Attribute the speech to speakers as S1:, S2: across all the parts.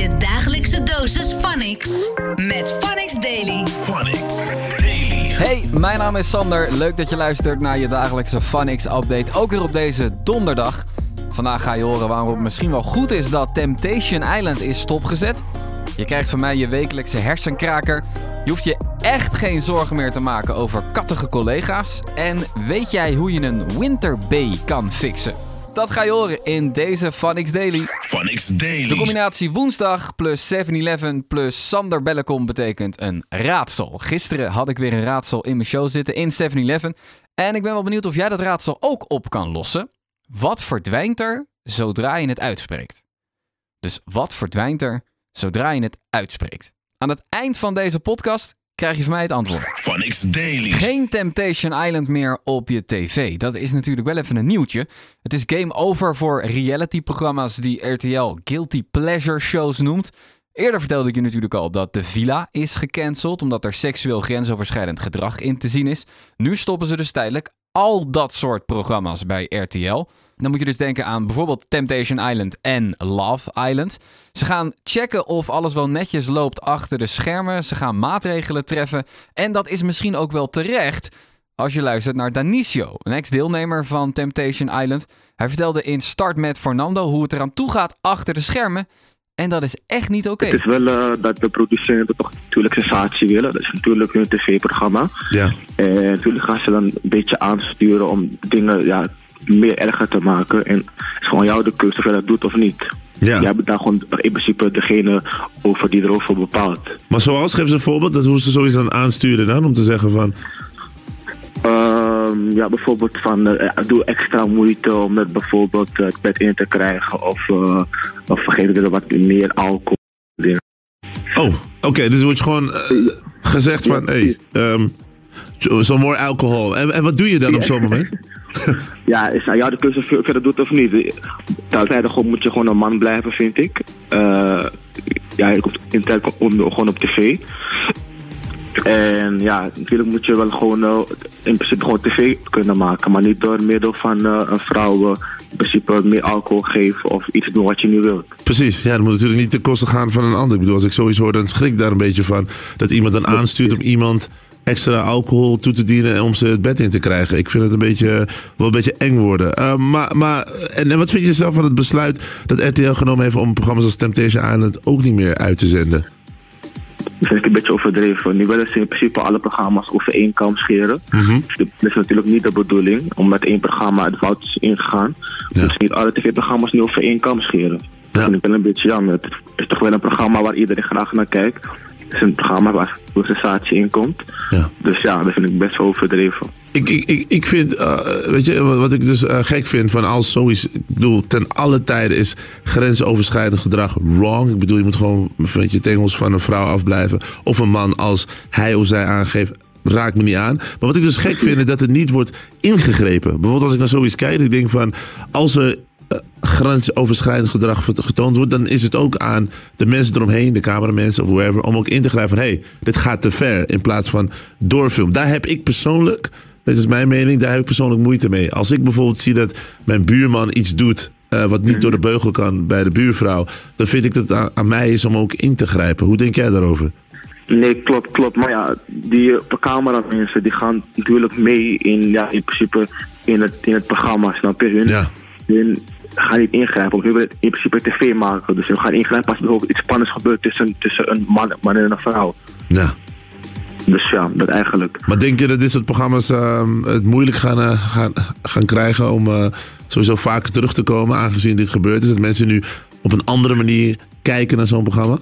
S1: Je dagelijkse dosis Phonics met Phonics Daily.
S2: Phonics Daily.
S3: Hey, mijn naam is Sander. Leuk dat je luistert naar je dagelijkse Phonics update. Ook weer op deze donderdag. Vandaag ga je horen waarom het misschien wel goed is dat Temptation Island is stopgezet. Je krijgt van mij je wekelijkse hersenkraker. Je hoeft je echt geen zorgen meer te maken over kattige collega's. En weet jij hoe je een winterbay kan fixen? Dat ga je horen in deze Phonics Daily.
S2: Phonics Daily.
S3: De combinatie woensdag plus 7-Eleven plus Sander Bellekom betekent een raadsel. Gisteren had ik weer een raadsel in mijn show zitten in 7-Eleven. En ik ben wel benieuwd of jij dat raadsel ook op kan lossen. Wat verdwijnt er zodra je het uitspreekt? Dus wat verdwijnt er zodra je het uitspreekt? Aan het eind van deze podcast krijg je van mij het antwoord.
S2: Phonics Daily.
S3: Geen Temptation Island meer op je tv. Dat is natuurlijk wel even een nieuwtje. Het is game over voor reality-programma's die RTL Guilty Pleasure shows noemt. Eerder vertelde ik je natuurlijk al dat de Villa is gecanceld omdat er seksueel grensoverschrijdend gedrag in te zien is. Nu stoppen ze dus tijdelijk al dat soort programma's bij RTL. Dan moet je dus denken aan bijvoorbeeld Temptation Island en Love Island. Ze gaan checken of alles wel netjes loopt achter de schermen. Ze gaan maatregelen treffen. En dat is misschien ook wel terecht als je luistert naar Danicio, een ex-deelnemer van Temptation Island. Hij vertelde in Start met Fernando hoe het eraan toe gaat achter de schermen. En dat is echt niet oké.
S4: Het is wel eh, dat de producenten toch natuurlijk sensatie willen. Dat is natuurlijk hun tv-programma.
S5: Ja.
S4: En natuurlijk gaan ze dan een beetje aansturen om dingen ja, meer erger te maken. En het is gewoon jou de keuze of je dat doet of niet.
S5: Ja.
S4: Jij bent daar gewoon in principe degene over die erover bepaalt.
S5: Maar zoals, geef ze een voorbeeld, dat hoe ze zoiets dan aansturen dan, om te zeggen van...
S4: Ehm, ja, bijvoorbeeld van eh, doe extra moeite om het bijvoorbeeld eh, het bed in te krijgen. Of, uh, of vergeet er wat meer alcohol.
S5: Oh, oké, dus er wordt gewoon eh, gezegd van, hé, hey, um, more alcohol. En, en wat doe je dan op zo'n moment?
S4: Ja, is aan jou de keuze dat doet of niet. Gewoon, moet je gewoon een man blijven, vind ik. Eh, ja, je komt in tijd gewoon op tv. En ja, natuurlijk moet je wel gewoon eh, in principe gewoon tv kunnen maken. Maar niet door middel van eh, een vrouw eh, in principe meer alcohol geven of iets doen wat je niet wilt.
S5: Precies, ja, dat moet natuurlijk niet ten koste gaan van een ander. Ik bedoel, als ik zoiets hoor, dan schrik ik daar een beetje van. Dat iemand dan aanstuurt om iemand extra alcohol toe te dienen om ze het bed in te krijgen. Ik vind het een beetje, wel een beetje eng worden. Uh, maar, maar en, en wat vind je zelf van het besluit dat RTL genomen heeft om programma's als Temptation Island ook niet meer uit te zenden?
S4: Dat vind ik een beetje overdreven. Nu willen ze in principe alle programma's over één kam scheren.
S5: Mhm.
S4: Dus dat is natuurlijk niet de bedoeling, omdat één programma de fout is ingegaan.
S5: Ja.
S4: Dus niet alle tv-programma's nu over één kam scheren.
S5: Ja.
S4: Dat vind ik wel een beetje jammer. Het is toch wel een programma waar iedereen graag naar kijkt. Is een programma waar sensatie in komt.
S5: Ja.
S4: Dus ja, dat vind ik best wel overdreven.
S5: Ik, ik, ik, ik vind, eh, weet je, wat ik dus eh, gek vind van als zoiets, ik bedoel, ten alle tijden is grensoverschrijdend gedrag wrong. Ik bedoel, je moet gewoon met je tengels van een vrouw afblijven. Of een man als hij of zij aangeeft, raakt me niet aan. Maar wat ik dus gek vind, is dat er niet wordt ingegrepen. Bijvoorbeeld als ik naar zoiets kijk, ik denk van, als er grensoverschrijdend gedrag getoond wordt, dan is het ook aan de mensen eromheen, de cameramensen of whoever, om ook in te grijpen van hé, hey, dit gaat te ver in plaats van doorfilm. Daar heb ik persoonlijk, dit is mijn mening, daar heb ik persoonlijk moeite mee. Als ik bijvoorbeeld zie dat mijn buurman iets doet eh, wat niet door de beugel kan bij de buurvrouw, dan vind ik dat het aan, aan mij is om ook in te grijpen. Hoe denk jij daarover?
S4: Nee, klopt, klopt. Maar ja, die uh, cameramensen die gaan natuurlijk mee in, ja, in principe in het, in het programma, snap je? Hun,
S5: Ja.
S4: hun gaan niet ingrijpen, want hun willen in principe tv maken. Dus hun gaan ingrijpen als er bijvoorbeeld iets spannends gebeurt tussen, tussen een man, man en een vrouw.
S5: Ja.
S4: Dus ja, dat eigenlijk.
S5: Maar denk je dat dit soort programma's ehm, het moeilijk gaan, eh, gaan, gaan krijgen om eh, sowieso vaker terug te komen, aangezien dit gebeurd is? Dat mensen nu op een andere manier kijken naar zo'n programma?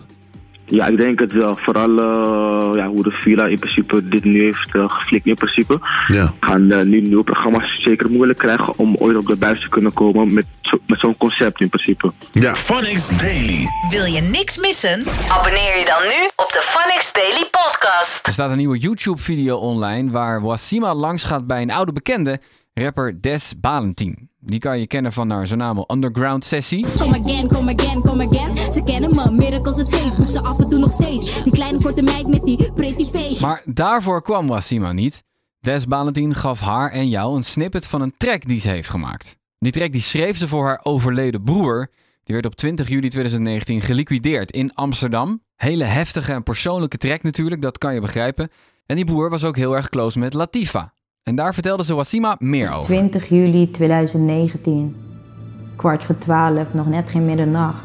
S4: Ja, ik denk het wel. Vooral uh, ja, hoe de Villa in principe dit nu heeft uh, geflikt in principe.
S5: Ja.
S4: Gaan uh, nu nieuwe programma's zeker moeilijk krijgen om ooit op de buis te kunnen komen met, zo, met zo'n concept in principe.
S5: Ja.
S2: Phonics Daily.
S1: Wil je niks missen? Abonneer je dan nu op de Phonics Daily Podcast.
S3: Er staat een nieuwe YouTube-video online waar Wasima langsgaat bij een oude bekende, rapper Des Balentien. Die kan je kennen van haar zo'n Underground Sessie.
S6: Come again, come again, come again. Ze kennen me, miracles het Facebook, ze af en toe nog steeds. Die kleine korte meid met die pretty face.
S3: Maar daarvoor kwam Wasima niet. Des Balentien gaf haar en jou een snippet van een track die ze heeft gemaakt. Die track die schreef ze voor haar overleden broer, Die werd op 20 juli 2019 geliquideerd in Amsterdam. Hele heftige en persoonlijke track natuurlijk, dat kan je begrijpen. En die broer was ook heel erg close met Latifa. En daar vertelde ze Wassima meer over.
S7: 20 juli 2019. Kwart voor 12, nog net geen middernacht.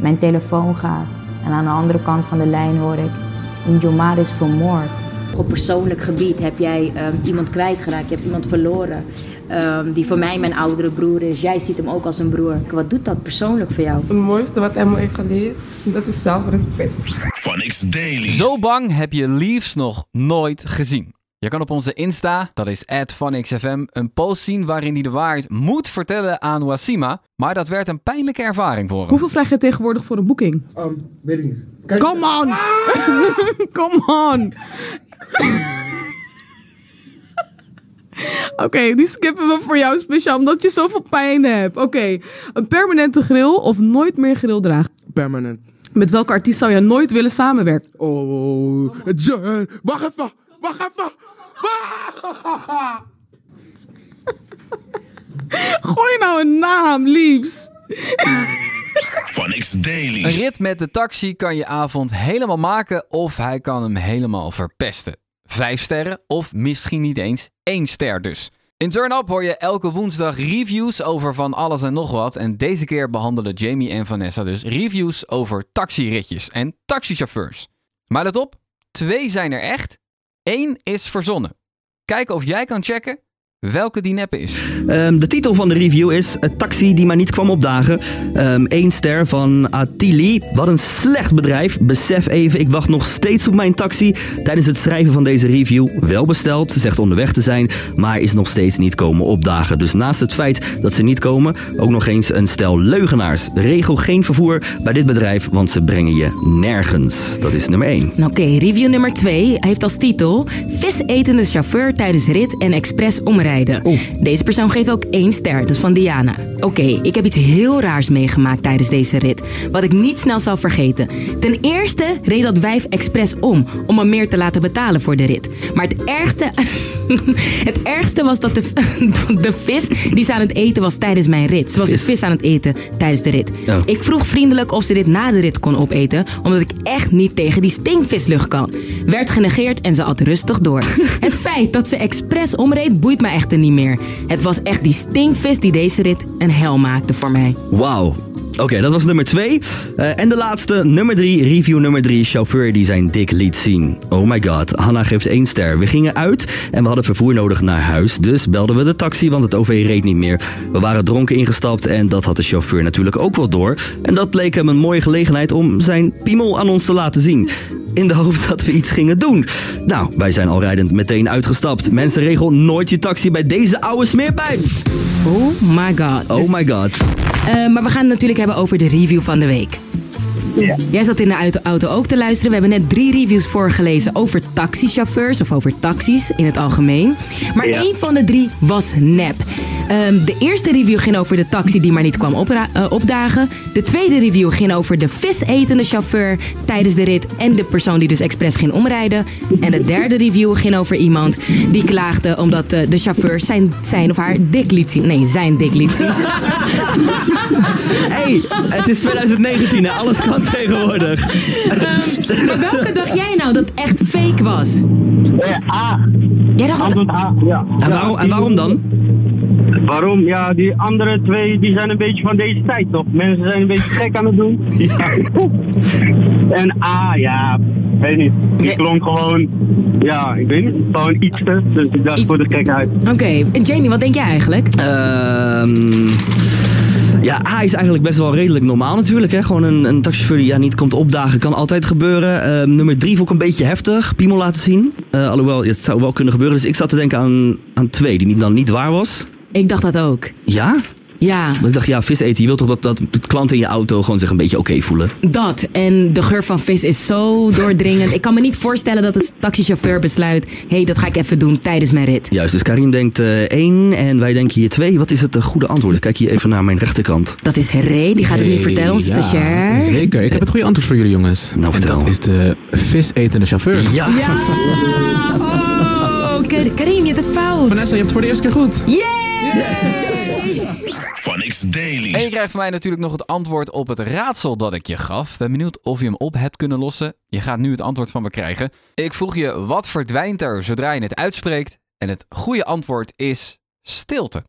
S7: Mijn telefoon gaat en aan de andere kant van de lijn hoor ik... Injomar is vermoord.
S8: Op persoonlijk gebied heb jij ehm, iemand kwijtgeraakt, je hebt iemand verloren. ehm, die voor mij mijn oudere broer is. Jij ziet hem ook als een broer. Wat doet dat persoonlijk voor jou?
S9: Het mooiste wat hij me heeft geleerd, dat is zelfrespect.
S2: Phonics Daily.
S3: Zo bang heb je Leaves nog nooit gezien. Je kan op onze Insta, dat is @vanxfm, een post zien waarin hij de waarheid moet vertellen aan Wassima. Maar dat werd een pijnlijke ervaring voor hem.
S10: Hoeveel vraag je tegenwoordig voor een boeking?
S11: weet ik niet.
S10: Come on! Come on! Oké, die skippen we voor jou speciaal omdat je zoveel pijn hebt. Oké, een permanente grill of nooit meer grill dragen?
S11: Permanent.
S10: Met welke artiest zou je nooit willen samenwerken?
S11: Oh, je- wacht even, wacht even.
S10: Gooi nou een naam, liefs.
S2: Phonics Daily.
S3: Een rit met de taxi kan je avond helemaal maken of hij kan hem helemaal verpesten. Vijf sterren of misschien niet eens één ster dus. In Turn Up hoor je elke woensdag reviews over van alles en nog wat. En deze keer behandelen Jamie en Vanessa dus reviews over taxiritjes en taxichauffeurs. Maar let op, twee zijn er echt, één is verzonnen. Kijk of jij kan checken welke die neppe is.
S12: Ehm, de titel van de review is "Een Taxi die maar niet kwam opdagen. Eén ster van Atili. Wat een slecht bedrijf. Besef even, ik wacht nog steeds op mijn taxi. Tijdens het schrijven van deze review wel besteld. Zegt onderweg te zijn, maar is nog steeds niet komen opdagen. Dus naast het feit dat ze niet komen, ook nog eens een stel leugenaars. Regel geen vervoer bij dit bedrijf, want ze brengen je nergens. Dat is nummer 1.
S8: Oké, review nummer 2 heeft als titel Visetende chauffeur tijdens rit en expres omrijden. Deze persoon geeft ook één ster, dat is van Diana. Oké, ik heb iets heel raars meegemaakt tijdens deze rit, wat ik niet snel zal vergeten. Ten eerste reed dat wijf expres om, om me meer te laten betalen voor de rit. Maar het ergste, het ergste was dat de, de vis die ze aan het eten was tijdens mijn rit. Ze was de vis aan het eten tijdens de rit.
S12: Oh.
S8: Ik vroeg vriendelijk of ze dit na de rit kon opeten, omdat ik echt niet tegen die stinkvislucht kan. Werd genegeerd en ze at rustig door. Het feit dat ze expres omreed boeit me niet meer. Het was echt die stinkvis die deze rit een hel maakte voor mij.
S12: Wauw. Oké, dat was nummer 2. en de laatste, nummer 3, review nummer 3, chauffeur die zijn dik liet zien. Oh my god, Hanna geeft één ster. We gingen uit en we hadden vervoer nodig naar huis, dus belden we de taxi, want het OV reed niet meer. We waren dronken ingestapt en dat had de chauffeur natuurlijk ook wel door. En dat leek hem een mooie gelegenheid om zijn piemel aan ons te laten zien. In de hoop dat we iets gingen doen. Nou, wij zijn al rijdend meteen uitgestapt. Mensen, regel nooit je taxi bij deze oude smeerpijp.
S8: Oh my god.
S12: Oh
S8: Dus-
S12: my god.
S8: Eh, maar we gaan het natuurlijk hebben over de review van de week. Jij zat in de auto, auto ook te luisteren. We hebben net drie reviews voorgelezen over taxichauffeurs of over taxis in het algemeen. Maar
S13: Ja.
S8: één van de drie was nep. Ehm, de eerste review ging over de taxi die maar niet kwam eh, opdagen. De tweede review ging over de visetende chauffeur tijdens de rit en de persoon die dus expres ging omrijden. En de derde review ging over iemand die klaagde omdat eh, de chauffeur zijn, zijn of haar dik liet zien. Nee, zijn dik liet zien.
S12: hey, het is 2019 hè, alles kan tegenwoordig.
S8: Maar welke dacht jij nou dat echt fake was?
S13: A.
S8: Jij dacht.
S13: Antwoord A, ja.
S12: En waarom, en waarom dan?
S13: Waarom? Ja, die andere twee die zijn een beetje van deze tijd, toch? Mensen zijn een beetje gek aan het doen. en A, ja, weet niet. Die klonk gewoon, ja, ik weet niet, gewoon iets te. Dus ik dacht voor de gekheid.
S8: Oké, en Jamie, wat denk jij eigenlijk?
S12: Ehm ja, A is eigenlijk best wel redelijk normaal natuurlijk. Hè? Gewoon een, een taxichauffeur die ja, niet komt opdagen kan altijd gebeuren. Ehm, nummer drie vond ik een beetje heftig. Piemel laten zien. Eh, alhoewel, het zou wel kunnen gebeuren. Dus ik zat te denken aan, aan twee die niet, dan niet waar was.
S8: Ik dacht dat ook.
S12: Ja?
S8: Ja,
S12: Maar ik dacht, ja, vis eten. Je wilt toch dat, dat de klanten in je auto gewoon zich een beetje oké voelen?
S8: dat. En de geur van vis is zo doordringend. Ik kan me niet voorstellen dat een taxichauffeur besluit... hé, hey, dat ga ik even doen tijdens mijn rit.
S12: Juist, dus Karim denkt eh, één en wij denken hier twee. Wat is het eh, goede antwoord? Ik kijk hier even naar mijn rechterkant.
S8: Dat is Ray, die gaat het niet vertellen, onze
S14: ja,
S8: stagiair.
S14: Zeker, ik heb het goede antwoord voor jullie jongens.
S12: Nou,
S14: en
S12: vertel.
S14: dat is de visetende chauffeur.
S12: Ja.
S8: Oh, Kar- Karim, je hebt het fout.
S14: Vanessa, je hebt het voor de eerste keer goed.
S2: Phonics Daily.
S3: En je krijgt van mij natuurlijk nog het antwoord op het raadsel dat ik je gaf. Ben benieuwd of je hem op hebt kunnen lossen. Je gaat nu het antwoord van me krijgen. Ik vroeg je, wat verdwijnt er zodra je het uitspreekt? En het goede antwoord is stilte.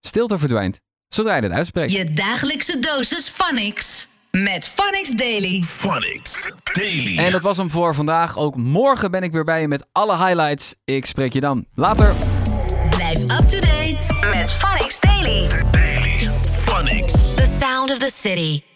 S3: Stilte verdwijnt zodra je het uitspreekt.
S1: Je dagelijkse dosis Phonics. Met Phonics Daily.
S2: Phonics Daily.
S3: En dat was hem voor vandaag. Ook morgen ben ik weer bij je met alle highlights. Ik spreek je dan. Later.
S1: Blijf up to date met Phonics Daily.
S2: Phonics.
S1: The sound of the city.